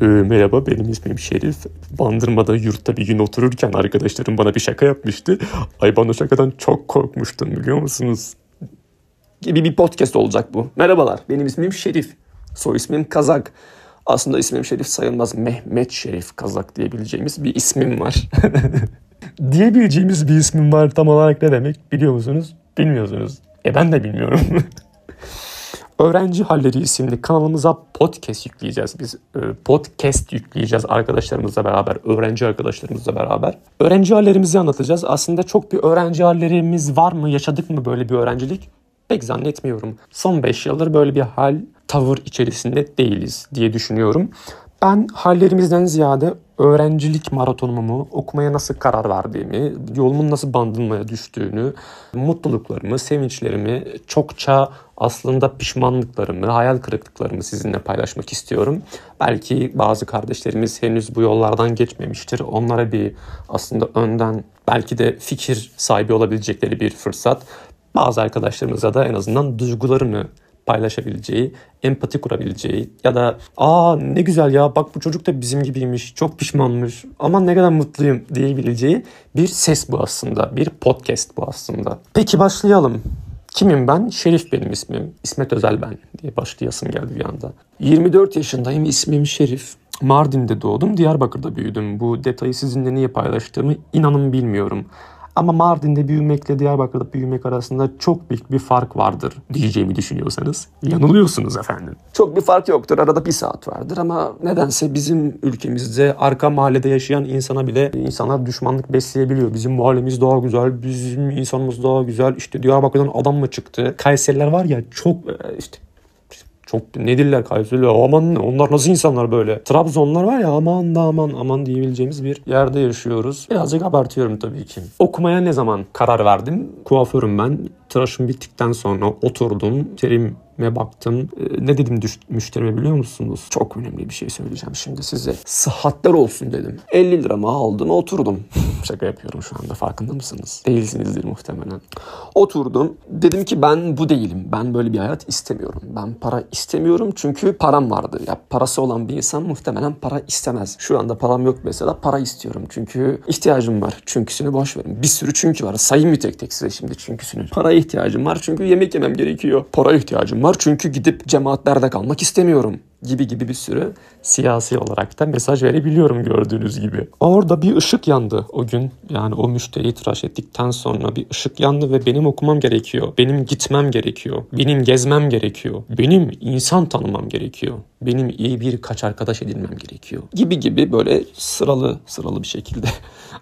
Ee, merhaba benim ismim Şerif. Bandırmada yurtta bir gün otururken arkadaşlarım bana bir şaka yapmıştı. Ay ben o şakadan çok korkmuştum biliyor musunuz? Gibi bir podcast olacak bu. Merhabalar benim ismim Şerif. Soy ismim Kazak. Aslında ismim Şerif sayılmaz. Mehmet Şerif Kazak diyebileceğimiz bir ismim var. diyebileceğimiz bir ismim var tam olarak ne demek biliyor musunuz? Bilmiyorsunuz. E ben de bilmiyorum. Öğrenci Halleri isimli kanalımıza podcast yükleyeceğiz. Biz e, podcast yükleyeceğiz arkadaşlarımızla beraber, öğrenci arkadaşlarımızla beraber. Öğrenci hallerimizi anlatacağız. Aslında çok bir öğrenci hallerimiz var mı? Yaşadık mı böyle bir öğrencilik? Pek zannetmiyorum. Son 5 yıldır böyle bir hal, tavır içerisinde değiliz diye düşünüyorum. Ben hallerimizden ziyade öğrencilik maratonumu, okumaya nasıl karar verdiğimi, yolumun nasıl bandılmaya düştüğünü, mutluluklarımı, sevinçlerimi, çokça aslında pişmanlıklarımı, hayal kırıklıklarımı sizinle paylaşmak istiyorum. Belki bazı kardeşlerimiz henüz bu yollardan geçmemiştir. Onlara bir aslında önden belki de fikir sahibi olabilecekleri bir fırsat. Bazı arkadaşlarımıza da en azından duygularını paylaşabileceği, empati kurabileceği ya da aa ne güzel ya bak bu çocuk da bizim gibiymiş, çok pişmanmış, aman ne kadar mutluyum diyebileceği bir ses bu aslında, bir podcast bu aslında. Peki başlayalım. Kimim ben? Şerif benim ismim. İsmet Özel ben diye başlayasım geldi bir anda. 24 yaşındayım, ismim Şerif. Mardin'de doğdum, Diyarbakır'da büyüdüm. Bu detayı sizinle niye paylaştığımı inanın bilmiyorum. Ama Mardin'de büyümekle Diyarbakır'da büyümek arasında çok büyük bir fark vardır diyeceğimi düşünüyorsanız yanılıyorsunuz efendim. Çok bir fark yoktur. Arada bir saat vardır ama nedense bizim ülkemizde arka mahallede yaşayan insana bile insanlar düşmanlık besleyebiliyor. Bizim mahallemiz daha güzel, bizim insanımız daha güzel. İşte Diyarbakır'dan adam mı çıktı? Kayseriler var ya çok e, işte çok nedirler Kayseriler aman onlar nasıl insanlar böyle. Trabzonlar var ya aman da aman aman diyebileceğimiz bir yerde yaşıyoruz. Birazcık abartıyorum tabii ki. Okumaya ne zaman karar verdim? Kuaförüm ben. Tıraşım bittikten sonra oturdum. Terim me baktım. E, ne dedim müşterime biliyor musunuz? Çok önemli bir şey söyleyeceğim şimdi size. Sıhhatler olsun dedim. 50 liramı aldım oturdum. Şaka yapıyorum şu anda farkında mısınız? Değilsinizdir muhtemelen. Oturdum. Dedim ki ben bu değilim. Ben böyle bir hayat istemiyorum. Ben para istemiyorum çünkü param vardı. Ya parası olan bir insan muhtemelen para istemez. Şu anda param yok mesela para istiyorum. Çünkü ihtiyacım var. Çünküsünü boş verin. Bir sürü çünkü var. Sayayım mı tek tek size şimdi çünküsünü? Paraya ihtiyacım var çünkü yemek yemem gerekiyor. Para ihtiyacım var var çünkü gidip cemaatlerde kalmak istemiyorum gibi gibi bir sürü siyasi olarak da mesaj verebiliyorum gördüğünüz gibi. Orada bir ışık yandı o gün. Yani o müşteriyi tıraş ettikten sonra bir ışık yandı ve benim okumam gerekiyor. Benim gitmem gerekiyor. Benim gezmem gerekiyor. Benim insan tanımam gerekiyor. Benim iyi bir kaç arkadaş edinmem gerekiyor. Gibi gibi böyle sıralı sıralı bir şekilde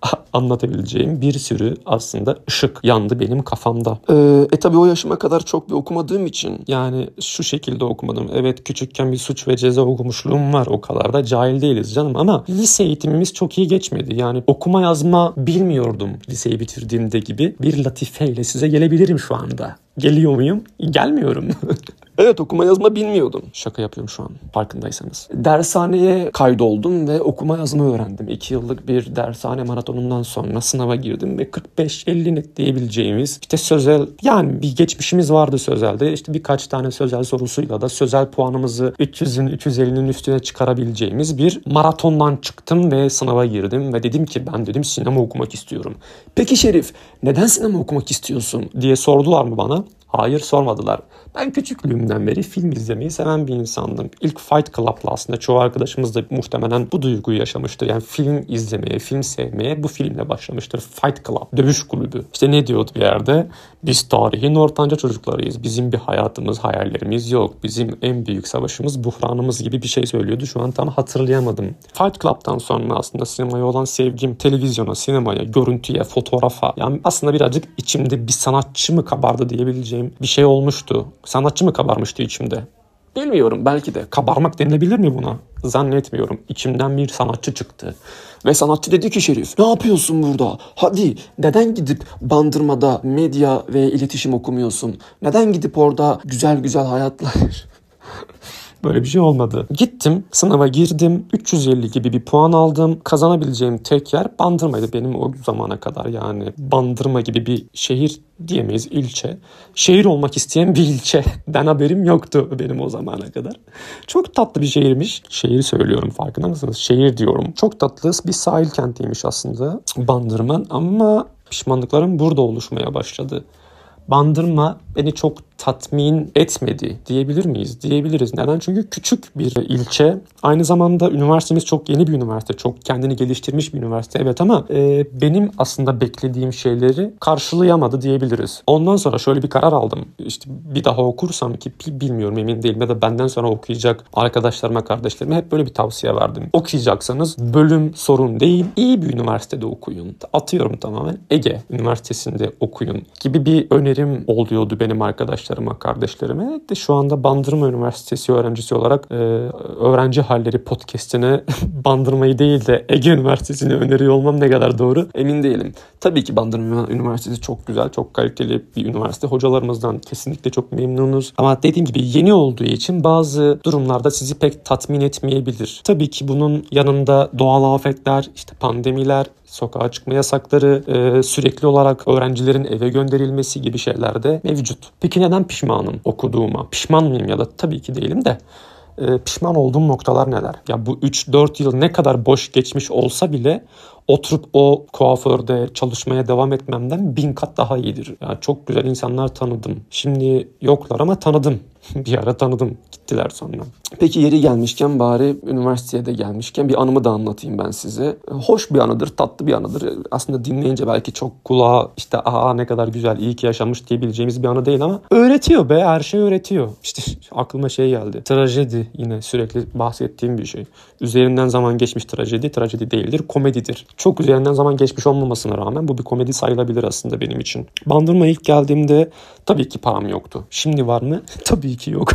anlatabileceğim bir sürü aslında ışık yandı benim kafamda. Ee, e tabi o yaşıma kadar çok bir okumadığım için yani şu şekilde okumadım. Evet küçükken bir suç ve ceza okumuşluğum var o kadar da cahil değiliz canım ama lise eğitimimiz çok iyi geçmedi. Yani okuma yazma bilmiyordum liseyi bitirdiğimde gibi bir latifeyle size gelebilirim şu anda. Geliyor muyum? Gelmiyorum. Evet okuma yazma bilmiyordum. Şaka yapıyorum şu an farkındaysanız. Dershaneye kaydoldum ve okuma yazma öğrendim. İki yıllık bir dershane maratonundan sonra sınava girdim ve 45-50 net diyebileceğimiz işte sözel yani bir geçmişimiz vardı sözelde. İşte birkaç tane sözel sorusuyla da sözel puanımızı 300'ün 350'nin üstüne çıkarabileceğimiz bir maratondan çıktım ve sınava girdim ve dedim ki ben dedim sinema okumak istiyorum. Peki Şerif neden sinema okumak istiyorsun diye sordular mı bana? Hayır sormadılar. Ben küçüklüğümden beri film izlemeyi seven bir insandım. İlk Fight Club'la aslında çoğu arkadaşımız da muhtemelen bu duyguyu yaşamıştır. Yani film izlemeye, film sevmeye bu filmle başlamıştır. Fight Club, dövüş kulübü. İşte ne diyordu bir yerde? Biz tarihin ortanca çocuklarıyız. Bizim bir hayatımız, hayallerimiz yok. Bizim en büyük savaşımız, buhranımız gibi bir şey söylüyordu. Şu an tam hatırlayamadım. Fight Club'tan sonra aslında sinemaya olan sevgim televizyona, sinemaya, görüntüye, fotoğrafa. Yani aslında birazcık içimde bir sanatçı mı kabardı diyebileceğim bir şey olmuştu. Sanatçı mı kabarmıştı içimde? Bilmiyorum belki de. Kabarmak denilebilir mi buna? Zannetmiyorum. İçimden bir sanatçı çıktı. Ve sanatçı dedi ki Şerif ne yapıyorsun burada? Hadi neden gidip bandırmada medya ve iletişim okumuyorsun? Neden gidip orada güzel güzel hayatlar Böyle bir şey olmadı. Gittim sınava girdim 350 gibi bir puan aldım. Kazanabileceğim tek yer Bandırma'ydı benim o zamana kadar yani. Bandırma gibi bir şehir diyemeyiz ilçe. Şehir olmak isteyen bir ilçe. Ben haberim yoktu benim o zamana kadar. Çok tatlı bir şehirmiş. Şehir söylüyorum farkında mısınız? Şehir diyorum. Çok tatlı bir sahil kentiymiş aslında Bandırma ama pişmanlıklarım burada oluşmaya başladı. Bandırma beni çok tatmin etmedi diyebilir miyiz? Diyebiliriz. Neden? Çünkü küçük bir ilçe. Aynı zamanda üniversitemiz çok yeni bir üniversite. Çok kendini geliştirmiş bir üniversite. Evet ama e, benim aslında beklediğim şeyleri karşılayamadı diyebiliriz. Ondan sonra şöyle bir karar aldım. İşte bir daha okursam ki bilmiyorum emin değilim ya da benden sonra okuyacak arkadaşlarıma, kardeşlerime hep böyle bir tavsiye verdim. Okuyacaksanız bölüm sorun değil. iyi bir üniversitede okuyun. Atıyorum tamamen Ege Üniversitesi'nde okuyun gibi bir önerim oluyordu benim arkadaşlarıma, kardeşlerime. De şu anda Bandırma Üniversitesi öğrencisi olarak e, öğrenci halleri podcast'ine Bandırma'yı değil de Ege Üniversitesi'ni öneriyor olmam ne kadar doğru emin değilim. Tabii ki Bandırma Üniversitesi çok güzel, çok kaliteli bir üniversite. Hocalarımızdan kesinlikle çok memnunuz. Ama dediğim gibi yeni olduğu için bazı durumlarda sizi pek tatmin etmeyebilir. Tabii ki bunun yanında doğal afetler, işte pandemiler, sokağa çıkma yasakları, e, sürekli olarak öğrencilerin eve gönderilmesi gibi şeyler de mevcut. Peki neden pişmanım okuduğuma? Pişman mıyım ya da tabii ki değilim de e, pişman olduğum noktalar neler? Ya bu 3-4 yıl ne kadar boş geçmiş olsa bile oturup o kuaförde çalışmaya devam etmemden bin kat daha iyidir. Yani çok güzel insanlar tanıdım. Şimdi yoklar ama tanıdım. bir ara tanıdım. Gittiler sonra. Peki yeri gelmişken bari üniversiteye de gelmişken bir anımı da anlatayım ben size. Hoş bir anıdır, tatlı bir anıdır. Aslında dinleyince belki çok kulağa işte aa ne kadar güzel, iyi ki yaşamış diyebileceğimiz bir anı değil ama öğretiyor be, her şey öğretiyor. İşte aklıma şey geldi. Trajedi yine sürekli bahsettiğim bir şey. Üzerinden zaman geçmiş trajedi, trajedi değildir, komedidir. Çok üzerinden zaman geçmiş olmamasına rağmen bu bir komedi sayılabilir aslında benim için. Bandırma ilk geldiğimde tabii ki param yoktu. Şimdi var mı? tabii ki yok.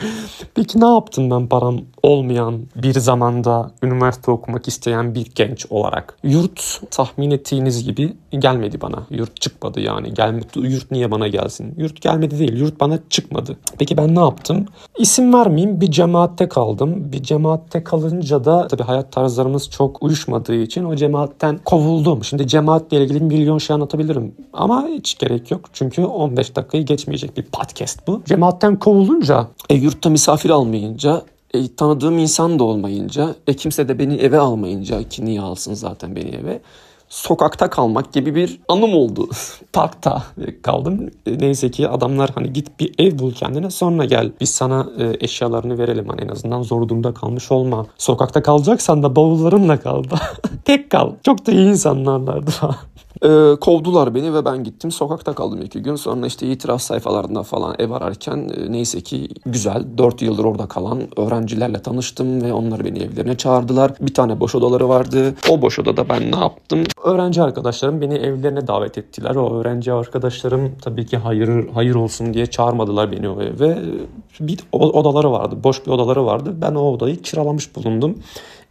Peki ne yaptım ben param olmayan bir zamanda üniversite okumak isteyen bir genç olarak? Yurt tahmin ettiğiniz gibi gelmedi bana. Yurt çıkmadı yani. Gelmedi. Yurt niye bana gelsin? Yurt gelmedi değil. Yurt bana çıkmadı. Peki ben ne yaptım? İsim vermeyeyim. Bir cemaatte kaldım. Bir cemaatte kalınca da tabii hayat tarzlarımız çok uyuşmadığı için o cemaatten kovuldum. Şimdi cemaatle ilgili milyon şey anlatabilirim. Ama hiç gerek yok. Çünkü 15 dakikayı geçmeyecek bir podcast bu. Cemaatten kovulunca e, yurtta misafir almayınca e, tanıdığım insan da olmayınca e, kimse de beni eve almayınca ki niye alsın zaten beni eve sokakta kalmak gibi bir anım oldu. Parkta kaldım. E, neyse ki adamlar hani git bir ev bul kendine sonra gel. Biz sana e, eşyalarını verelim hani en azından zor durumda kalmış olma. Sokakta kalacaksan da bavullarınla kal. Tek kal. Çok da iyi insanlarlardı falan. E, kovdular beni ve ben gittim sokakta kaldım iki gün. Sonra işte itiraf sayfalarında falan ev ararken e, neyse ki güzel 4 yıldır orada kalan öğrencilerle tanıştım ve onlar beni evlerine çağırdılar. Bir tane boş odaları vardı. O boş odada ben ne yaptım? Öğrenci arkadaşlarım beni evlerine davet ettiler. O öğrenci arkadaşlarım tabii ki hayır hayır olsun diye çağırmadılar beni o eve. Bir odaları vardı. Boş bir odaları vardı. Ben o odayı kiralamış bulundum.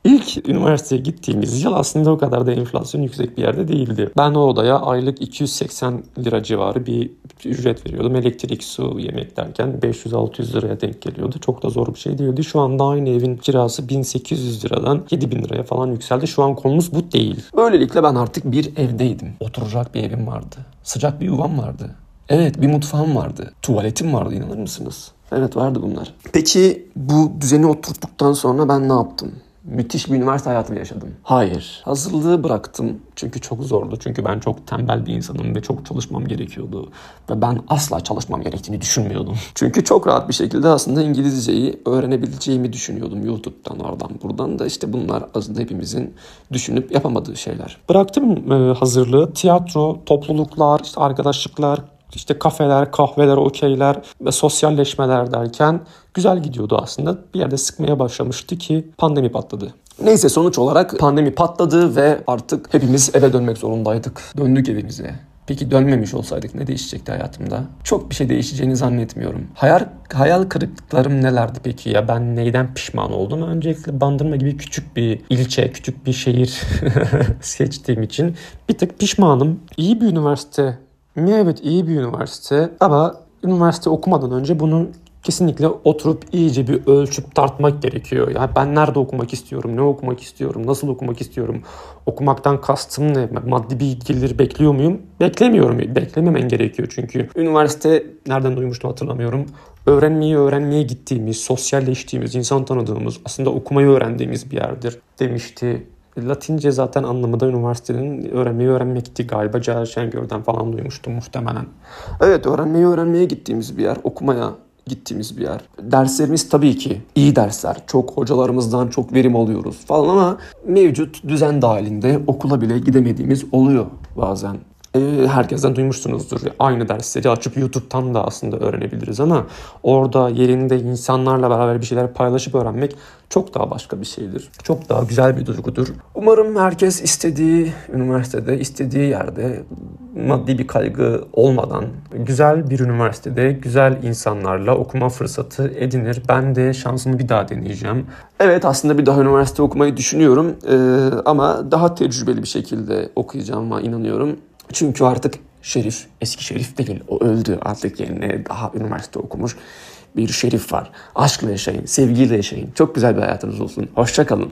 İlk üniversiteye gittiğimiz yıl aslında o kadar da enflasyon yüksek bir yerde değildi. Ben o odaya aylık 280 lira civarı bir ücret veriyordum. Elektrik, su, yemek derken 500-600 liraya denk geliyordu. Çok da zor bir şey değildi. Şu anda aynı evin kirası 1800 liradan 7000 liraya falan yükseldi. Şu an konumuz bu değil. Böylelikle ben artık bir evdeydim. Oturacak bir evim vardı. Sıcak bir yuvam vardı. Evet bir mutfağım vardı. Tuvaletim vardı inanır mısınız? Evet vardı bunlar. Peki bu düzeni oturttuktan sonra ben ne yaptım? Müthiş bir üniversite hayatı yaşadım. Hayır. Hazırlığı bıraktım. Çünkü çok zordu. Çünkü ben çok tembel bir insanım ve çok çalışmam gerekiyordu. Ve ben asla çalışmam gerektiğini düşünmüyordum. Çünkü çok rahat bir şekilde aslında İngilizceyi öğrenebileceğimi düşünüyordum. YouTube'dan oradan buradan da işte bunlar aslında hepimizin düşünüp yapamadığı şeyler. Bıraktım e, hazırlığı. Tiyatro, topluluklar, işte arkadaşlıklar, işte kafeler, kahveler, okeyler ve sosyalleşmeler derken güzel gidiyordu aslında. Bir yerde sıkmaya başlamıştı ki pandemi patladı. Neyse sonuç olarak pandemi patladı ve artık hepimiz eve dönmek zorundaydık. Döndük evimize. Peki dönmemiş olsaydık ne değişecekti hayatımda? Çok bir şey değişeceğini zannetmiyorum. Hayal, hayal kırıklıklarım nelerdi peki ya? Ben neyden pişman oldum? Öncelikle Bandırma gibi küçük bir ilçe, küçük bir şehir seçtiğim için bir tık pişmanım. İyi bir üniversite? Evet iyi bir üniversite ama üniversite okumadan önce bunu kesinlikle oturup iyice bir ölçüp tartmak gerekiyor. Yani ben nerede okumak istiyorum, ne okumak istiyorum, nasıl okumak istiyorum, okumaktan kastım ne, maddi bilgileri bekliyor muyum? Beklemiyorum, beklememen gerekiyor çünkü. Üniversite nereden duymuştum hatırlamıyorum. Öğrenmeyi öğrenmeye gittiğimiz, sosyalleştiğimiz, insan tanıdığımız, aslında okumayı öğrendiğimiz bir yerdir demişti Latince zaten anlamı da üniversitenin öğrenmeyi öğrenmekti galiba. Cahil Şengör'den falan duymuştum muhtemelen. Evet öğrenmeyi öğrenmeye gittiğimiz bir yer. Okumaya gittiğimiz bir yer. Derslerimiz tabii ki iyi dersler. Çok hocalarımızdan çok verim alıyoruz falan ama mevcut düzen dahilinde okula bile gidemediğimiz oluyor bazen e, herkesten duymuşsunuzdur. Aynı dersleri açıp YouTube'tan da aslında öğrenebiliriz ama orada yerinde insanlarla beraber bir şeyler paylaşıp öğrenmek çok daha başka bir şeydir. Çok daha güzel bir duygudur. Umarım herkes istediği üniversitede, istediği yerde maddi bir kaygı olmadan güzel bir üniversitede güzel insanlarla okuma fırsatı edinir. Ben de şansımı bir daha deneyeceğim. Evet aslında bir daha üniversite okumayı düşünüyorum ee, ama daha tecrübeli bir şekilde okuyacağıma inanıyorum. Çünkü artık Şerif eski Şerif değil. O öldü. Artık yerine daha üniversite okumuş bir Şerif var. Aşkla yaşayın, sevgiyle yaşayın. Çok güzel bir hayatınız olsun. Hoşçakalın.